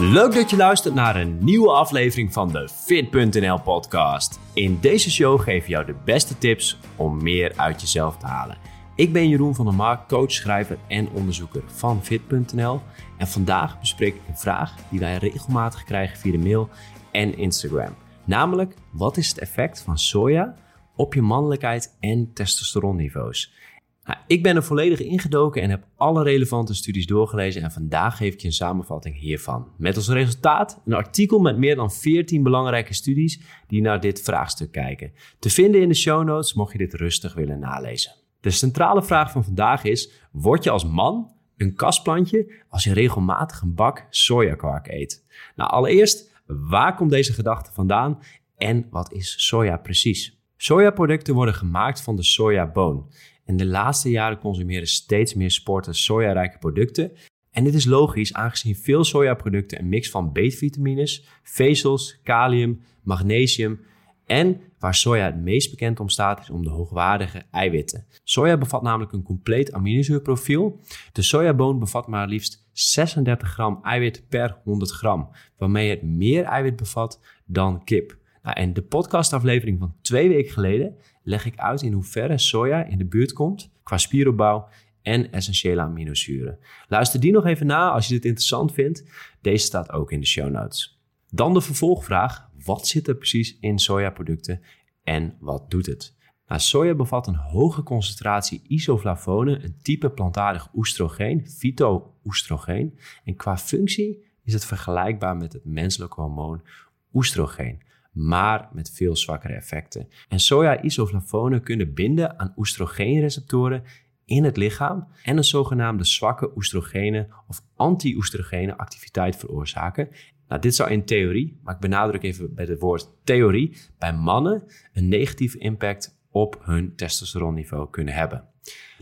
Leuk dat je luistert naar een nieuwe aflevering van de Fit.nl podcast. In deze show geef je jou de beste tips om meer uit jezelf te halen. Ik ben Jeroen van der Mark, coach, schrijver en onderzoeker van Fit.nl. En vandaag bespreek ik een vraag die wij regelmatig krijgen via de mail en Instagram. Namelijk, wat is het effect van soja op je mannelijkheid en testosteronniveaus? Nou, ik ben er volledig ingedoken en heb alle relevante studies doorgelezen en vandaag geef ik je een samenvatting hiervan. Met als resultaat een artikel met meer dan 14 belangrijke studies die naar dit vraagstuk kijken. Te vinden in de show notes mocht je dit rustig willen nalezen. De centrale vraag van vandaag is, word je als man een kastplantje als je regelmatig een bak sojakwark eet? Nou, allereerst, waar komt deze gedachte vandaan en wat is soja precies? Sojaproducten worden gemaakt van de sojaboon. En de laatste jaren consumeren steeds meer sporters sojarijke producten. En dit is logisch aangezien veel sojaproducten een mix van B-vitamines, vezels, kalium, magnesium en waar soja het meest bekend om staat is om de hoogwaardige eiwitten. Soja bevat namelijk een compleet aminozuurprofiel. De sojaboon bevat maar liefst 36 gram eiwit per 100 gram, waarmee het meer eiwit bevat dan kip. Nou, en de podcastaflevering van twee weken geleden leg ik uit in hoeverre soja in de buurt komt qua spieropbouw en essentiële aminozuren. Luister die nog even na als je dit interessant vindt. Deze staat ook in de show notes. Dan de vervolgvraag: wat zit er precies in sojaproducten en wat doet het? Nou, soja bevat een hoge concentratie isoflavonen, een type plantaardig oestrogeen, phytooestrogeen. En qua functie is het vergelijkbaar met het menselijke hormoon oestrogeen maar met veel zwakkere effecten. En soja-isoflavonen kunnen binden aan oestrogeenreceptoren in het lichaam en een zogenaamde zwakke oestrogene of anti-oestrogene activiteit veroorzaken. Nou, dit zou in theorie, maar ik benadruk even bij het woord theorie, bij mannen een negatieve impact op hun testosteronniveau kunnen hebben.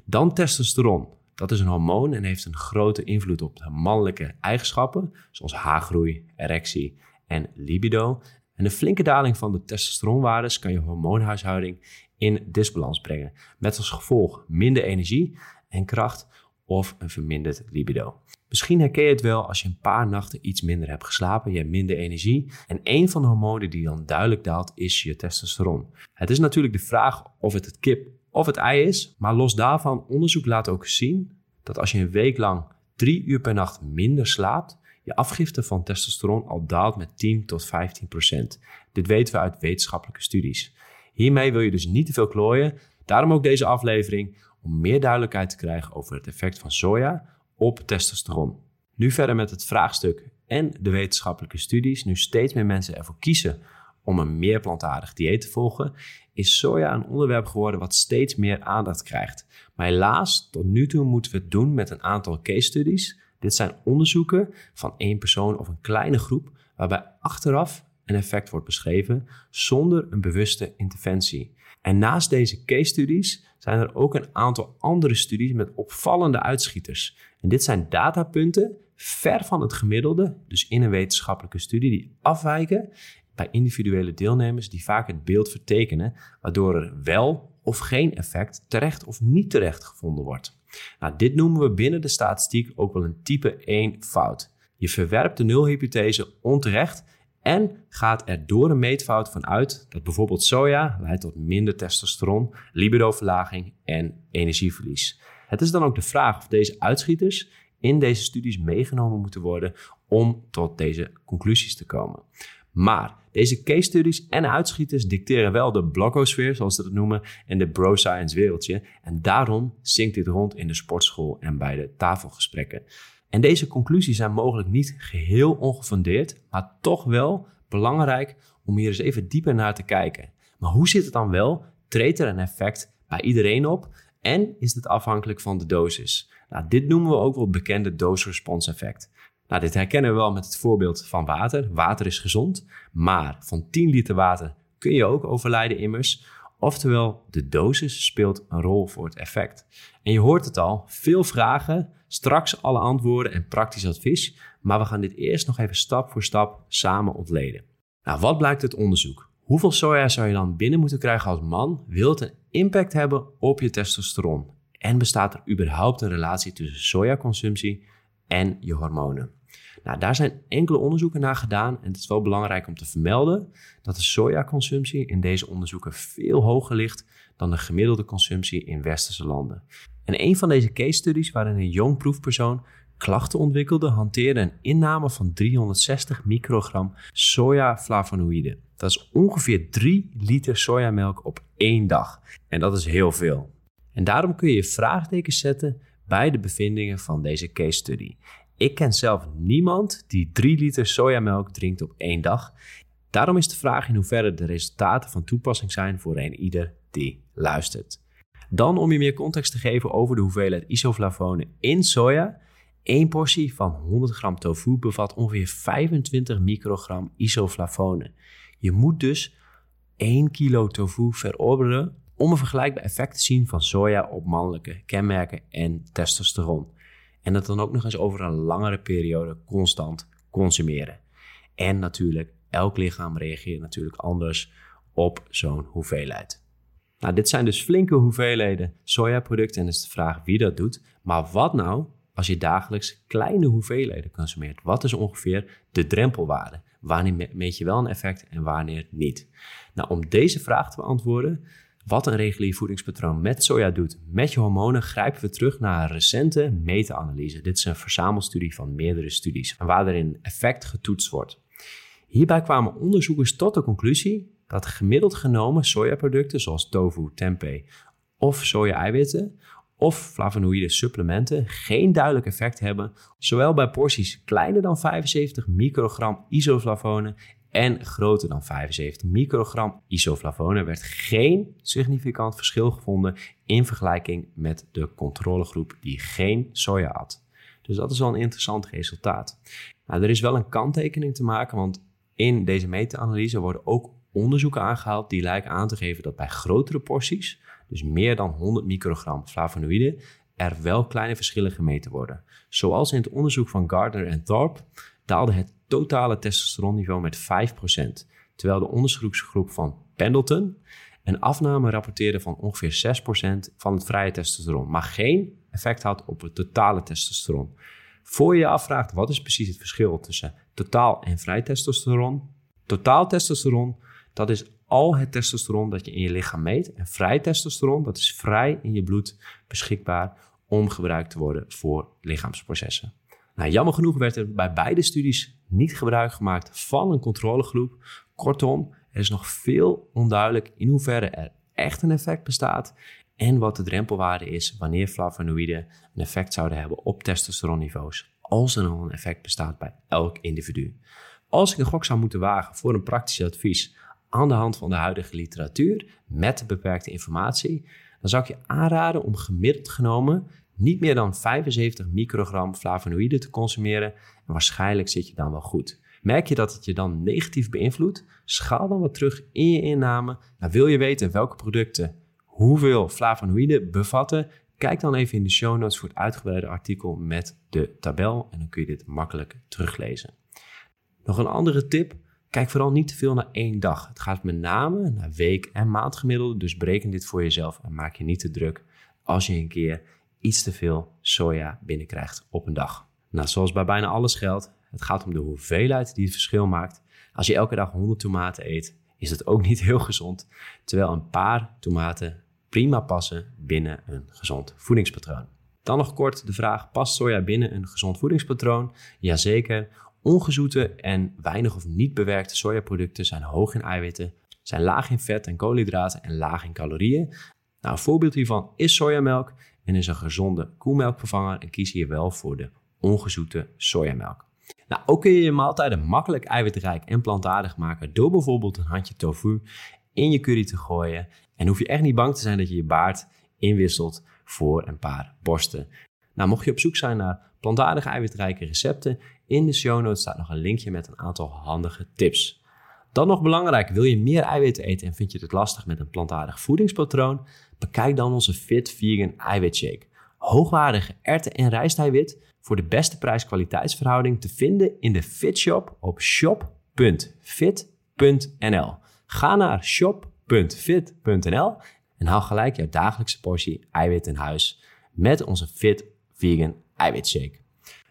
Dan testosteron. Dat is een hormoon en heeft een grote invloed op de mannelijke eigenschappen, zoals haargroei, erectie en libido. En een flinke daling van de testosteronwaardes kan je hormoonhuishouding in disbalans brengen. Met als gevolg minder energie en kracht of een verminderd libido. Misschien herken je het wel als je een paar nachten iets minder hebt geslapen, je hebt minder energie. En een van de hormonen die dan duidelijk daalt is je testosteron. Het is natuurlijk de vraag of het het kip of het ei is, maar los daarvan, onderzoek laat ook zien dat als je een week lang drie uur per nacht minder slaapt, je afgifte van testosteron al daalt met 10 tot 15 procent. Dit weten we uit wetenschappelijke studies. Hiermee wil je dus niet te veel klooien. Daarom ook deze aflevering om meer duidelijkheid te krijgen over het effect van soja op testosteron. Nu verder met het vraagstuk en de wetenschappelijke studies. Nu steeds meer mensen ervoor kiezen om een meer plantaardig dieet te volgen, is soja een onderwerp geworden wat steeds meer aandacht krijgt. Maar helaas, tot nu toe moeten we het doen met een aantal case studies dit zijn onderzoeken van één persoon of een kleine groep, waarbij achteraf een effect wordt beschreven zonder een bewuste interventie. En naast deze case studies zijn er ook een aantal andere studies met opvallende uitschieters. En dit zijn datapunten ver van het gemiddelde, dus in een wetenschappelijke studie, die afwijken bij individuele deelnemers die vaak het beeld vertekenen, waardoor er wel of geen effect terecht of niet terecht gevonden wordt. Nou, dit noemen we binnen de statistiek ook wel een type 1 fout. Je verwerpt de nulhypothese onterecht en gaat er door een meetfout van uit dat bijvoorbeeld soja leidt tot minder testosteron, libidoverlaging en energieverlies. Het is dan ook de vraag of deze uitschieters in deze studies meegenomen moeten worden om tot deze conclusies te komen. Maar deze case studies en uitschieters dicteren wel de blogosfeer, zoals ze dat noemen, en de bro-science wereldje. En daarom zinkt dit rond in de sportschool en bij de tafelgesprekken. En deze conclusies zijn mogelijk niet geheel ongefundeerd, maar toch wel belangrijk om hier eens even dieper naar te kijken. Maar hoe zit het dan wel? Treedt er een effect bij iedereen op? En is dit afhankelijk van de dosis? Nou, dit noemen we ook wel het bekende dose-response effect. Nou, dit herkennen we wel met het voorbeeld van water. Water is gezond, maar van 10 liter water kun je ook overlijden immers. Oftewel, de dosis speelt een rol voor het effect. En je hoort het al, veel vragen, straks alle antwoorden en praktisch advies. Maar we gaan dit eerst nog even stap voor stap samen ontleden. Nou, wat blijkt uit onderzoek? Hoeveel soja zou je dan binnen moeten krijgen als man? Wil het een impact hebben op je testosteron? En bestaat er überhaupt een relatie tussen sojaconsumptie en je hormonen? Nou, daar zijn enkele onderzoeken naar gedaan en het is wel belangrijk om te vermelden dat de sojaconsumptie in deze onderzoeken veel hoger ligt dan de gemiddelde consumptie in westerse landen. En een van deze case studies waarin een jong proefpersoon klachten ontwikkelde, hanteerde een inname van 360 microgram sojaflavonoïden. Dat is ongeveer 3 liter sojamelk op één dag. En dat is heel veel. En daarom kun je je vraagtekens zetten bij de bevindingen van deze case study. Ik ken zelf niemand die 3 liter sojamelk drinkt op één dag. Daarom is de vraag in hoeverre de resultaten van toepassing zijn voor een ieder die luistert. Dan om je meer context te geven over de hoeveelheid isoflavonen in soja. Eén portie van 100 gram tofu bevat ongeveer 25 microgram isoflavonen. Je moet dus 1 kilo tofu verorberen om een vergelijkbaar effect te zien van soja op mannelijke kenmerken en testosteron. En dat dan ook nog eens over een langere periode constant consumeren. En natuurlijk, elk lichaam reageert natuurlijk anders op zo'n hoeveelheid. Nou, dit zijn dus flinke hoeveelheden sojaproducten en is de vraag wie dat doet. Maar wat nou als je dagelijks kleine hoeveelheden consumeert? Wat is ongeveer de drempelwaarde? Wanneer meet je wel een effect en wanneer niet? Nou, om deze vraag te beantwoorden, wat een regulier voedingspatroon met soja doet met je hormonen, grijpen we terug naar een recente meta-analyse. Dit is een verzamelstudie van meerdere studies waar effect getoetst wordt. Hierbij kwamen onderzoekers tot de conclusie dat gemiddeld genomen sojaproducten zoals tofu, tempeh of soja-eiwitten of flavonoïde supplementen geen duidelijk effect hebben, zowel bij porties kleiner dan 75 microgram isoflavonen en groter dan 75 microgram isoflavonen werd geen significant verschil gevonden in vergelijking met de controlegroep die geen soja had. Dus dat is wel een interessant resultaat. Nou, er is wel een kanttekening te maken, want in deze meta-analyse worden ook onderzoeken aangehaald die lijken aan te geven dat bij grotere porties, dus meer dan 100 microgram flavonoïden, er wel kleine verschillen gemeten worden. Zoals in het onderzoek van Gardner en Thorpe daalde het totale testosteronniveau met 5%, terwijl de onderzoeksgroep van Pendleton een afname rapporteerde van ongeveer 6% van het vrije testosteron, maar geen effect had op het totale testosteron. Voor je je afvraagt wat is precies het verschil tussen totaal en vrij testosteron, totaal testosteron, dat is al het testosteron dat je in je lichaam meet. En vrij testosteron, dat is vrij in je bloed beschikbaar om gebruikt te worden voor lichaamsprocessen. Nou, jammer genoeg werd er bij beide studies niet gebruik gemaakt van een controlegroep. Kortom, er is nog veel onduidelijk in hoeverre er echt een effect bestaat en wat de drempelwaarde is wanneer flavonoïden een effect zouden hebben op testosteronniveaus, als er nog een effect bestaat bij elk individu. Als ik een gok zou moeten wagen voor een praktisch advies aan de hand van de huidige literatuur met beperkte informatie, dan zou ik je aanraden om gemiddeld genomen niet meer dan 75 microgram flavonoïden te consumeren en waarschijnlijk zit je dan wel goed. Merk je dat het je dan negatief beïnvloedt? Schaal dan wat terug in je inname. Nou, wil je weten welke producten hoeveel flavonoïden bevatten? Kijk dan even in de show notes voor het uitgebreide artikel met de tabel en dan kun je dit makkelijk teruglezen. Nog een andere tip. Kijk vooral niet te veel naar één dag. Het gaat met name naar week- en maandgemiddelde, dus bereken dit voor jezelf en maak je niet te druk als je een keer iets te veel soja binnenkrijgt op een dag. Nou, zoals bij bijna alles geldt, het gaat om de hoeveelheid die het verschil maakt. Als je elke dag 100 tomaten eet, is het ook niet heel gezond, terwijl een paar tomaten prima passen binnen een gezond voedingspatroon. Dan nog kort de vraag: past soja binnen een gezond voedingspatroon? Jazeker. Ongezoete en weinig of niet bewerkte sojaproducten zijn hoog in eiwitten, zijn laag in vet en koolhydraten en laag in calorieën. Nou, een voorbeeld hiervan is sojamelk en is een gezonde koemelkvervanger en kies hier wel voor de ongezoete sojamelk. Nou, ook kun je je maaltijden makkelijk eiwitrijk en plantaardig maken door bijvoorbeeld een handje tofu in je curry te gooien. En hoef je echt niet bang te zijn dat je je baard inwisselt voor een paar borsten. Nou, mocht je op zoek zijn naar plantaardige eiwitrijke recepten, in de show notes staat nog een linkje met een aantal handige tips. Dan nog belangrijk, wil je meer eiwitten eten en vind je het lastig met een plantaardig voedingspatroon? Bekijk dan onze Fit Vegan Eiwitshake. Hoogwaardige erten- en rijsteiwit voor de beste prijs-kwaliteitsverhouding te vinden in de Fitshop op shop.fit.nl. Ga naar shop.fit.nl en haal gelijk jouw dagelijkse portie eiwit in huis met onze Fit Vegan Eiwitshake.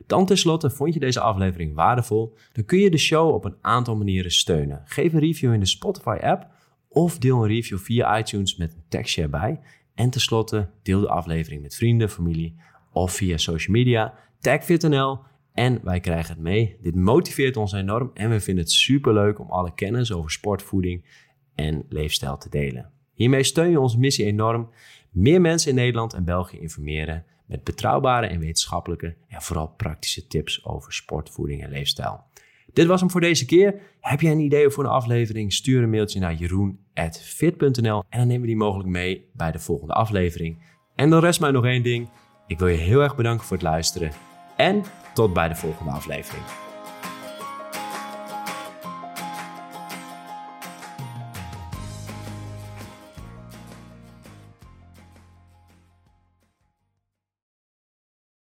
Dan tenslotte, vond je deze aflevering waardevol? Dan kun je de show op een aantal manieren steunen. Geef een review in de Spotify-app of deel een review via iTunes met een tekstje erbij. En tenslotte, deel de aflevering met vrienden, familie of via social media. Tag FitNL en wij krijgen het mee. Dit motiveert ons enorm en we vinden het superleuk om alle kennis over sport, voeding en leefstijl te delen. Hiermee steun je onze missie enorm. Meer mensen in Nederland en België informeren met betrouwbare en wetenschappelijke en vooral praktische tips over sport, voeding en leefstijl. Dit was hem voor deze keer. Heb jij een idee voor een aflevering? Stuur een mailtje naar jeroen.fit.nl en dan nemen we die mogelijk mee bij de volgende aflevering. En dan rest mij nog één ding. Ik wil je heel erg bedanken voor het luisteren en tot bij de volgende aflevering.